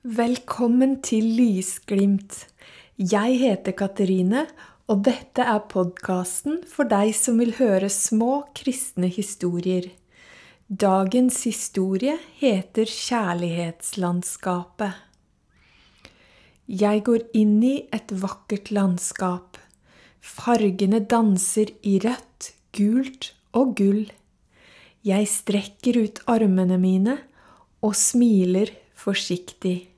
Velkommen til Lysglimt. Jeg heter Katerine, og dette er podkasten for deg som vil høre små kristne historier. Dagens historie heter Kjærlighetslandskapet. Jeg går inn i et vakkert landskap. Fargene danser i rødt, gult og gull. Jeg strekker ut armene mine og smiler forsiktig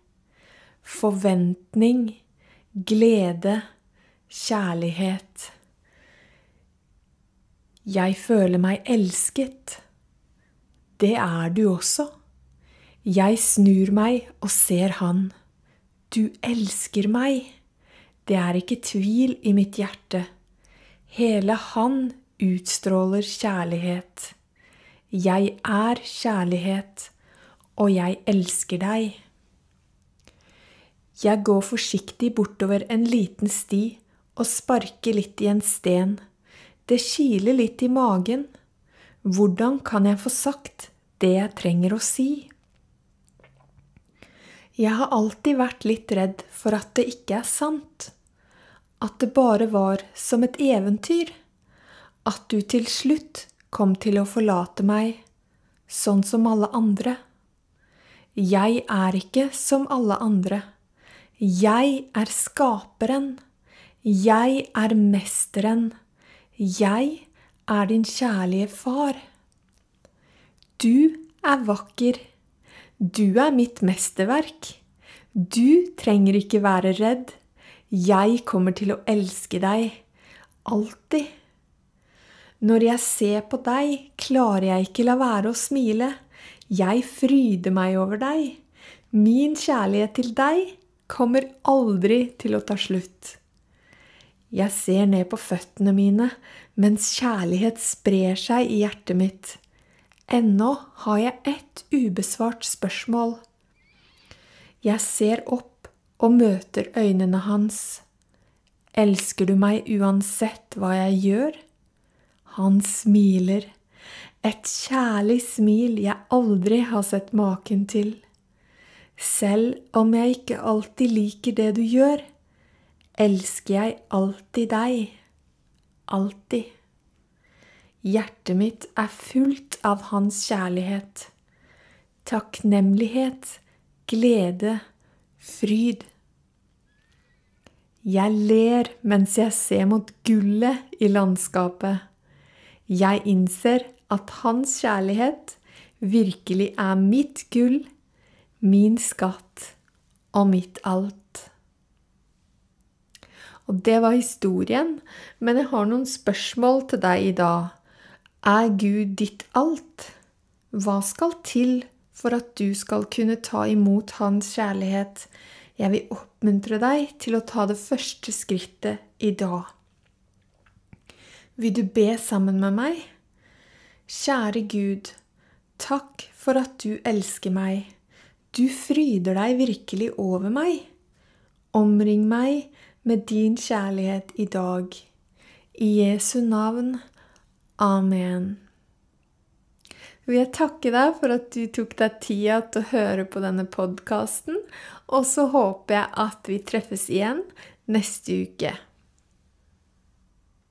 forventning, glede, kjærlighet. Jeg føler meg elsket. Det er du også. Jeg snur meg og ser han. Du elsker meg. Det er ikke tvil i mitt hjerte. Hele han utstråler kjærlighet. Jeg er kjærlighet, og jeg elsker deg. Jeg går forsiktig bortover en liten sti og sparker litt i en sten. Det kiler litt i magen. Hvordan kan jeg få sagt det jeg trenger å si? Jeg har alltid vært litt redd for at det ikke er sant. At det bare var som et eventyr. At du til slutt kom til å forlate meg, sånn som alle andre. Jeg er ikke som alle andre. Jeg er skaperen. Jeg er mesteren. Jeg er din kjærlige far. Du er vakker. Du er mitt mesterverk. Du trenger ikke være redd. Jeg kommer til å elske deg. Alltid. Når jeg ser på deg, klarer jeg ikke la være å smile. Jeg fryder meg over deg. Min kjærlighet til deg kommer aldri til å ta slutt. Jeg ser ned på føttene mine mens kjærlighet sprer seg i hjertet mitt. Ennå har jeg ett ubesvart spørsmål. Jeg ser opp og møter øynene hans. Elsker du meg uansett hva jeg gjør? Han smiler. Et kjærlig smil jeg aldri har sett maken til. Selv om jeg ikke alltid liker det du gjør, elsker jeg alltid deg. Alltid. Hjertet mitt er fullt av hans kjærlighet. Takknemlighet, glede, fryd. Jeg ler mens jeg ser mot gullet i landskapet. Jeg innser at hans kjærlighet virkelig er mitt gull min skatt og mitt alt. Og det var historien, men jeg har noen spørsmål til deg i dag. Er Gud ditt alt? Hva skal til for at du skal kunne ta imot Hans kjærlighet? Jeg vil oppmuntre deg til å ta det første skrittet i dag. Vil du be sammen med meg? Kjære Gud, takk for at du elsker meg. Du fryder deg virkelig over meg. Omring meg med din kjærlighet i dag. I Jesu navn. Amen. Vil jeg takke deg for at du tok deg tida til å høre på denne podkasten, og så håper jeg at vi treffes igjen neste uke.